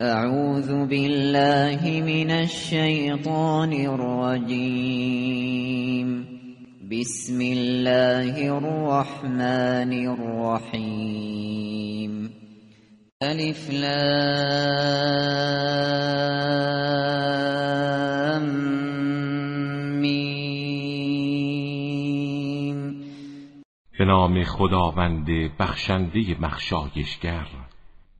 اعوذ بالله من الشیطان الرجیم بسم الله الرحمن الرحیم الف لام میم به نام خداوند بخشنده بخشایشگر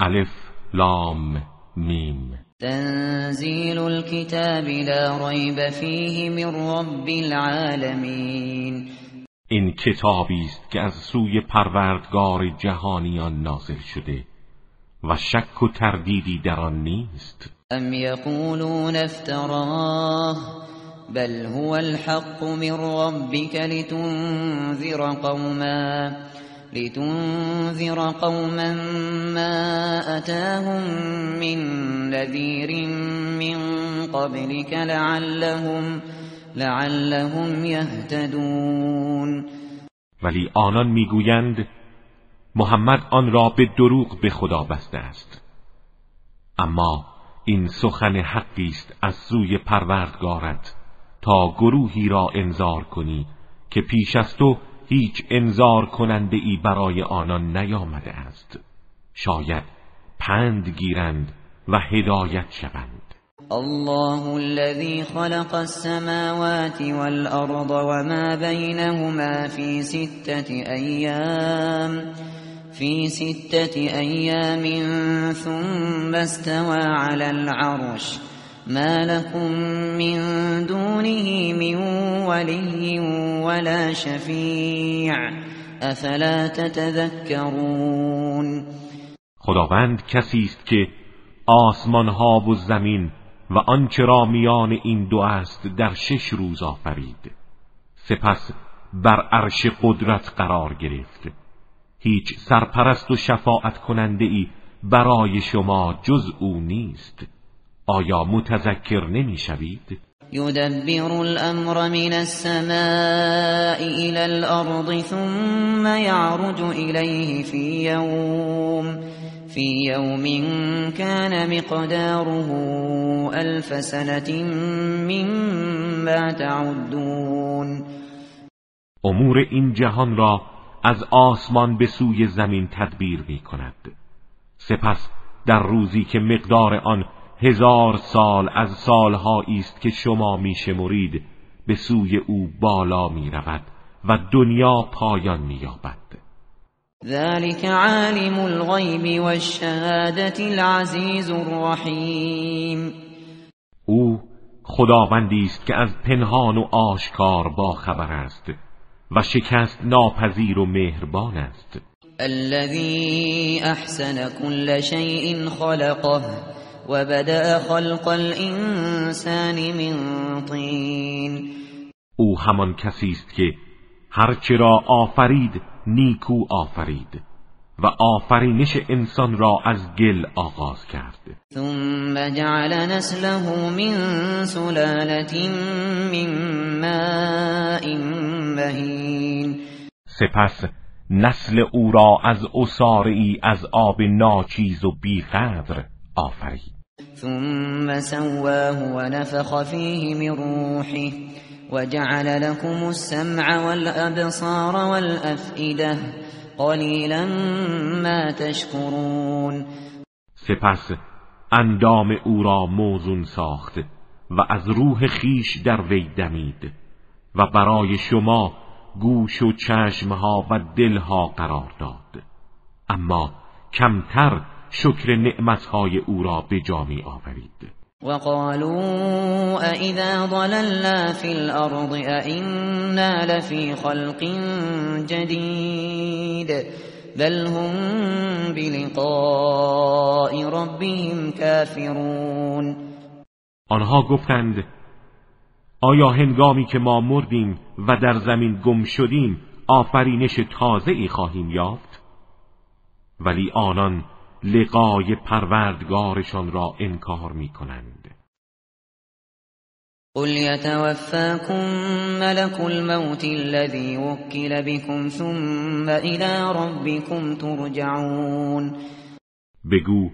الف لام میم. تنزیل الكتاب لا ریب فیه من رب العالمین. این کتابی است که از سوی پروردگار جهانیان نازل شده و شک و تردیدی در آن نیست. ام یقولون افتراه بل هو الحق من ربك لتنذر قوما. لتنذر قوما ما أتاهم من نذير من قبلك لعلهم لعلهم يهتدون. ولی آنان می‌گویند محمد آن را به دروغ به خدا بسته است. اما این سخن حقی است از سوی پروردگارت تا گروهی را انذار کنی که پیش از تو هیچ انذار کننده ای برای آنان نیامده است. شاید پند گیرند و هدایت شوند. الله الذي خلق السماوات والأرض وما بينهما في ستة أيام في ستة أيام ثم استوى على العرش. ما لكم من دونه من ولي ولا شفيع. افلا تتذكرون؟ خداوند کسی است که آسمان ها و زمین و آنچه را میان این دو است در شش روز آفرید. سپس بر عرش قدرت قرار گرفت. هیچ سرپرست و شفاعت کننده ای برای شما جز او نیست. آیا متذکر نمی‌شوید؟ يدبر الامر من السماء الى الارض ثم يعرج اليه في يوم في يوم كان مقداره الف سنه مما تعدون. امور این جهان را از آسمان به سوی زمین تدبیر می کند سپس در روزی که مقدار آن هزار سال از سالهایی است که شما میشمرید به سوی او بالا می رود و دنیا پایان می یابد ذلك عالم الغیب والشهادة العزیز الرحیم. او خداوندی است که از پنهان و آشکار با خبر است و شکست ناپذیر و مهربان است. الذي احسن كل شيء خلقه. وبدأ خلق الانسان من طین او همان کسی است که هرچه را آفرید نیکو آفرید و آفرینش انسان را از گل آغاز کرد. ثم جعل نسله من سلالة من ماء مهین سپس نسل او را از ای از آب ناچیز و بیقدر آفرید. ثم سواه ونفخ فيه من روحه وجعل لكم السمع والأبصار والأفئدة قلیلا ما تشکرون سپس اندام او را موزون ساخت و از روح خیش در وی دمید و برای شما گوش و چشمها و دلها قرار داد. اما کمتر شکر نعمتهای او را به جا می آورید. وقالوا أئذا ضللنا في الأرض أئنا لفي خلق جديد بل هم بلقاء ربهم كافرون. آنها گفتند آیا هنگامی که ما مردیم و در زمین گم شدیم آفرینش تازه ای خواهیم یافت؟ ولی آنان لقای پروردگارشان را انکار می کنند قل يتوفاكم ملك الموت الذي وكل بكم ثم الى ربكم ترجعون. بگو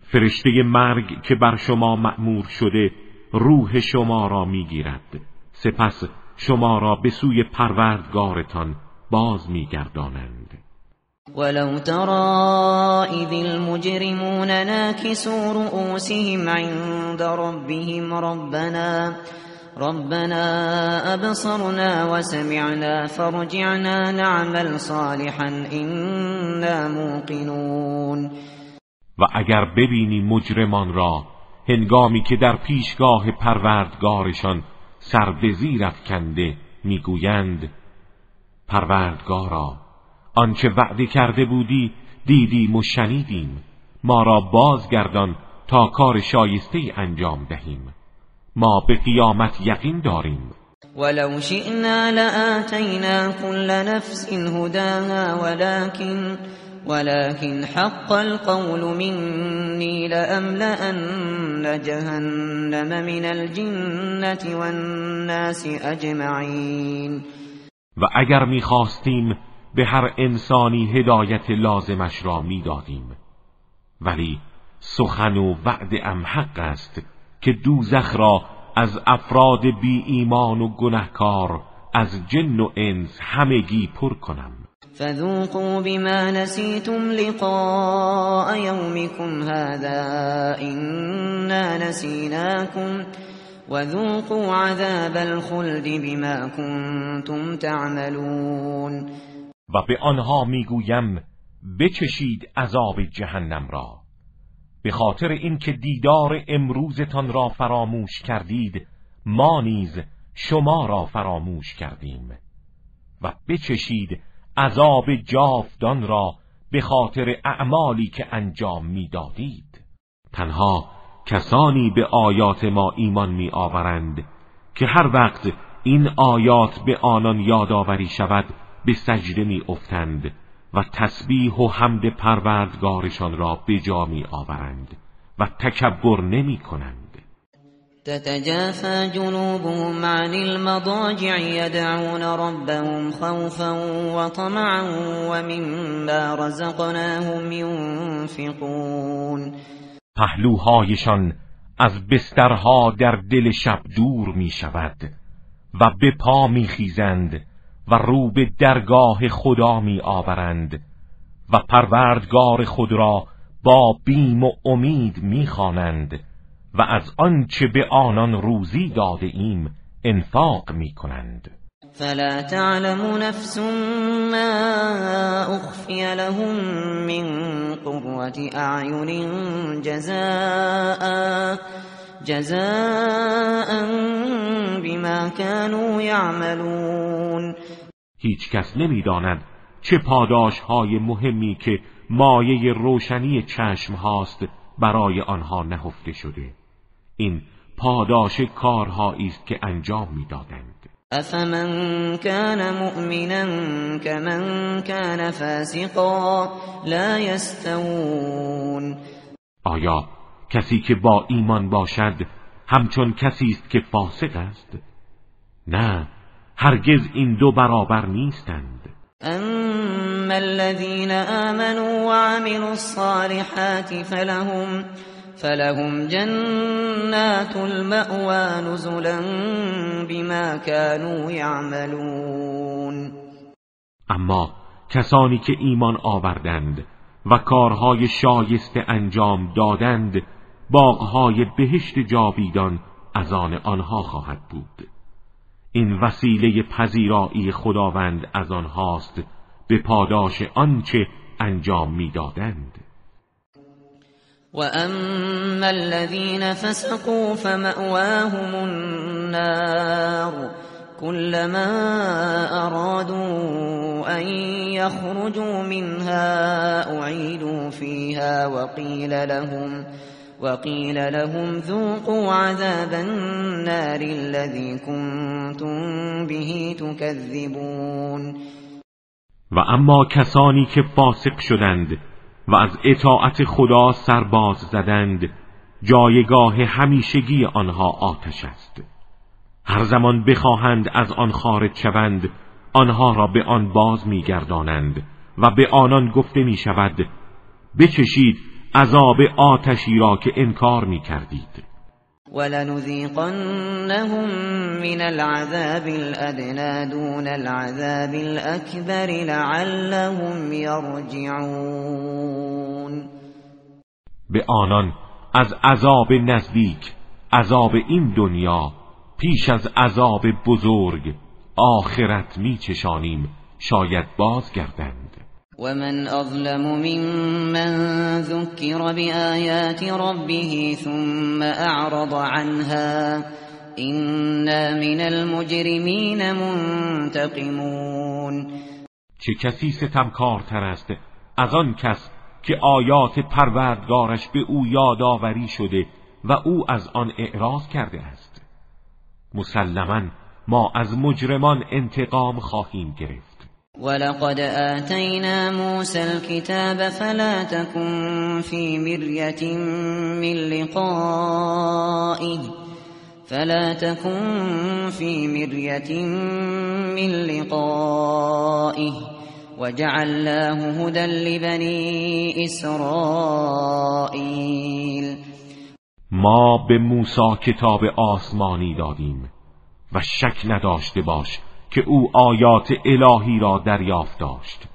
فرشته مرگ که بر شما مأمور شده روح شما را می‌گیرد. سپس شما را به سوی پروردگارتان باز میگردانند. ولو ترى إذ المجرمون ناكسوا رؤوسهم عند ربهم ربنا ربنا أبصرنا وسمعنا فرجعنا نعمل صالحا إنا موقنون. و اگر ببینی مجرمان را هنگامی که در پیشگاه پروردگارشان سر به زیر افکنده می‌گویند پروردگارا آنچه وعده کرده بودی دیدیم و شنیدیم. ما را بازگردان تا کار شایسته انجام دهیم. ما به قیامت یقین داریم. ولو شئنا لآتینا كل نفس هداها ولكن ولكن حق القول مني لأملأن جهنم من الجنة والناس أجمعين و اگر می‌خواستیم به هر انسانی هدایت لازمش را می‌دادیم. ولی سخن و وعد ام حق است که دوزخ را از افراد بی ایمان و گنهکار از جن و انس همگی پر کنم. فذوقوا بما نسيتم لقاء يومكم هذا إنا نسيناكم وذوقوا عذاب الخلد بما كنتم تعملون. و به آنها می‌گویم بچشید عذاب جهنم را. به خاطر اینکه دیدار امروزتان را فراموش کردید ما نیز شما را فراموش کردیم. و بچشید عذاب جاودان را به خاطر اعمالی که انجام می‌دادید. تنها کسانی به آیات ما ایمان می آورند که هر وقت این آیات به آنان یادآوری شود به سجده می افتند و تسبیح و حمد پروردگارشان را به جا می آورند و تکبر نمی کنند تتجافى جنوبهم عن المضاجع يدعون ربهم خوفا وطمعا ومما رزقناهم ينفقون. پهلوهایشان از بسترها در دل شب دور می شود و به پا می خیزند و رو به درگاه خدا می آورند و پروردگار خود را با بیم و امید می خوانند و از آنچه به آنان روزی داده ایم انفاق می کنند. فلا تعلم نفس ما اخفی لهم من قرة اعین جزاء جزاء بما كانوا يعملون. هیچ کس نمی‌داند چه پاداش های مهمی که مایه روشنی چشم هاست برای آنها نهفته شده. این پاداش کارهایی است که انجام می‌دادند. افمن كان مؤمنا كمن كان فاسقا لا يستوون آیا کسی که با ایمان باشد همچون کسی است که فاسق است؟ نه هرگز این دو برابر نیستند. اما الذين آمنوا وعملوا الصالحات فلهم فلهم جنات المأوى نزلا بما كانوا يعملون. اما کسانی که ایمان آوردند و کارهای شایسته انجام دادند باغهای بهشت جاویدان از آن آنها خواهد بود. این وسیله پذیرایی خداوند از آنهاست به پاداش آنچه انجام می‌دادند. و اما الذين فسقوا فمأواهم النار كلما ارادوا ان يخرجوا منها اعيدوا فيها وقيل لهم وقيل لهم ذوقوا عذاب النار الذي كنتم به تكذبون. و اما کسانی که فاسق شدند و از اطاعت خدا سرباز زدند جایگاه همیشگی آنها آتش است. هر زمان بخواهند از آن خارج شوند آنها را به آن باز میگردانند و به آنان گفته می شود بچشید عذاب آتشی را که انکار می کردید ولنذيقنهم من العذاب الأدنى دون العذاب الأكبر لعلهم يرجعون به آنان از عذاب نزدیک عذاب این دنیا پیش از عذاب بزرگ آخرت میچشانیم شاید بازگردند. و من اظلم ممن ذکر بآیات ربه ثم اعرض عنها اینا من المجرمین منتقمون چه کسی ستمکارتر است از آن کس که آیات پروردگارش به او یادآوری شده و او از آن اعراض کرده است؟ مسلما ما از مجرمان انتقام خواهیم گرفت. ولقد آتینا موسى الكتاب فلا تكن في مرية من لقائه فلا تكن في مرية من لقائه وجعلناه هدى لبني اسرائیل ما به موسی کتاب آسمانی دادیم و شک نداشته باش که او آیات الهی را دریافت داشت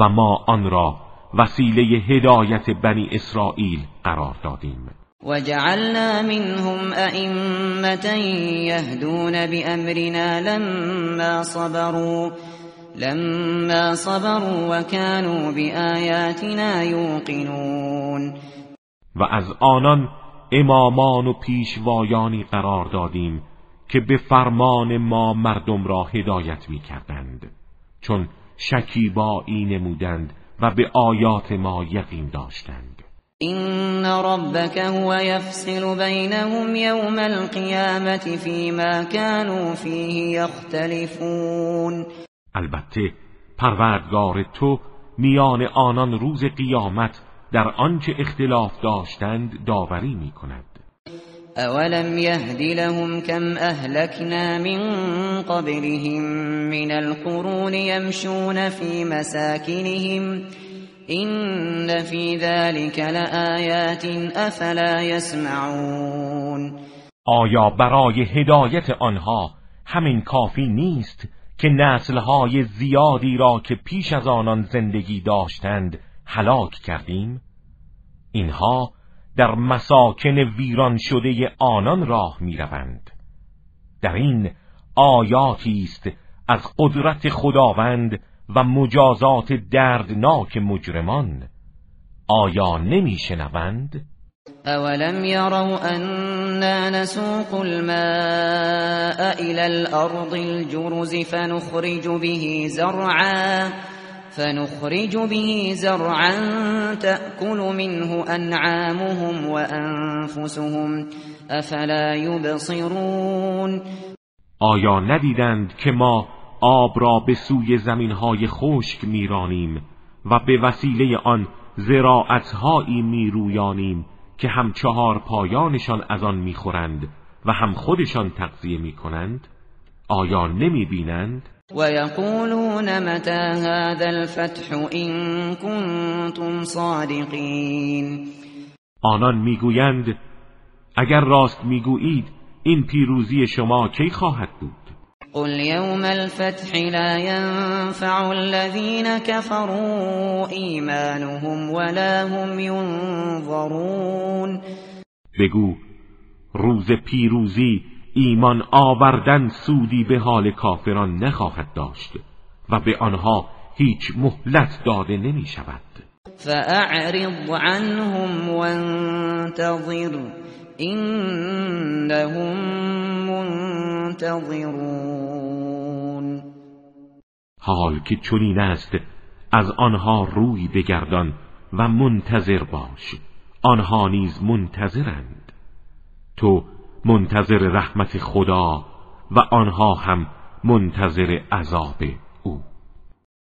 و ما آن را وسیله هدایت بنی اسرائیل قرار دادیم. وجعلنا منهم ائمه يهدون بأمرنا لما صبروا لما صبروا وكانوا بآياتنا يوقنون و از آنان امامان و پیشوایانی قرار دادیم که به فرمان ما مردم را هدایت می کردند چون شکیبایی نمودند و به آیات ما یقین داشتند. این ربک هو یفصل بینهم یوم القیامت فیما كانوا فیه یختلفون. البته پروردگار تو میان آنان روز قیامت در آنچه اختلاف داشتند داوری می کند اولم يهد لهم كم اهلكنا من قبلهم من القرون يمشون في مساكنهم این في ذلك لآیات افلا يسمعون آیا برای هدایت آنها همین کافی نیست که نسلهای زیادی را که پیش از آنان زندگی داشتند هلاک کردیم؟ اینها در مساکن ویران شده آنان راه می‌روند. در این آیاتی است از قدرت خداوند و مجازات دردناک مجرمان. آیا نمیشنوند؟ اولم يروا أنا نسوق الماء إلى الأرض الجرز فنخرج به زرعا فنخرج به زرعا تأكل منه أنعامهم وأنفسهم أفلا يبصرون. آیا ندیدند که ما آب را به سوی زمینهای خشک میرانیم و به وسیله آن زراعتهایی میرویانیم که هم چهار پایانشان از آن می‌خورند و هم خودشان تغذیه می‌کنند؟ آیا نمی‌بینند؟ و یقولون متى هذا الفتح این کنتم صادقین آنان میگویند اگر راست میگویید این پیروزی شما کی خواهد بود؟ قل يوم الفتح لا ينفع الذين كفروا ایمانهم ولا هم ينظرون. بگو روز پیروزی ایمان آوردن سودی به حال کافران نخواهد داشت و به آنها هیچ مهلت داده نمی شود. فأعرض عنهم وانتظر اینهم منتظرون. حال که چنین است از آنها روی بگردان و منتظر باش. آنها نیز منتظرند. تو منتظر رحمت خدا و آنها هم منتظر عذاب او